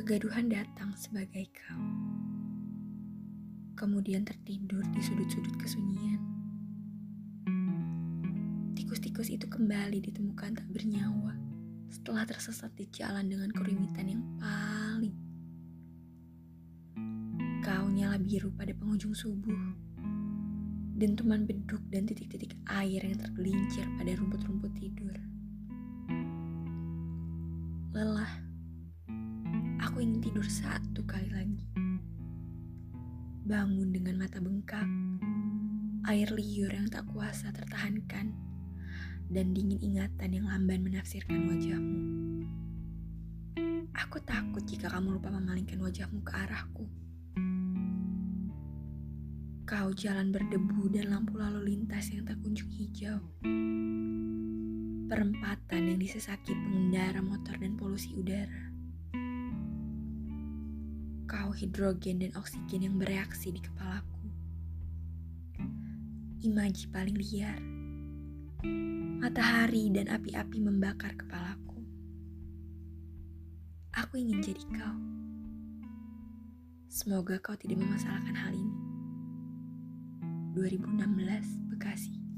Kegaduhan datang sebagai kau. Kemudian tertidur di sudut-sudut kesunyian. Tikus-tikus itu kembali ditemukan tak bernyawa setelah tersesat di jalan dengan kerumitan yang paling. Kau nyala biru pada penghujung subuh. Dentuman beduk dan titik-titik air yang tergelincir pada rumput-rumput tidur. Tidur satu kali lagi. Bangun dengan mata bengkak, air liur yang tak kuasa tertahankan, dan dingin ingatan yang lamban menafsirkan wajahmu. Aku takut jika kamu lupa memalingkan wajahmu ke arahku. Kau jalan berdebu dan lampu lalu lintas yang tak kunjung hijau. Perempatan yang disesaki pengendara motor dan polusi udara kau hidrogen dan oksigen yang bereaksi di kepalaku. Imaji paling liar. Matahari dan api-api membakar kepalaku. Aku ingin jadi kau. Semoga kau tidak memasalahkan hal ini. 2016 Bekasi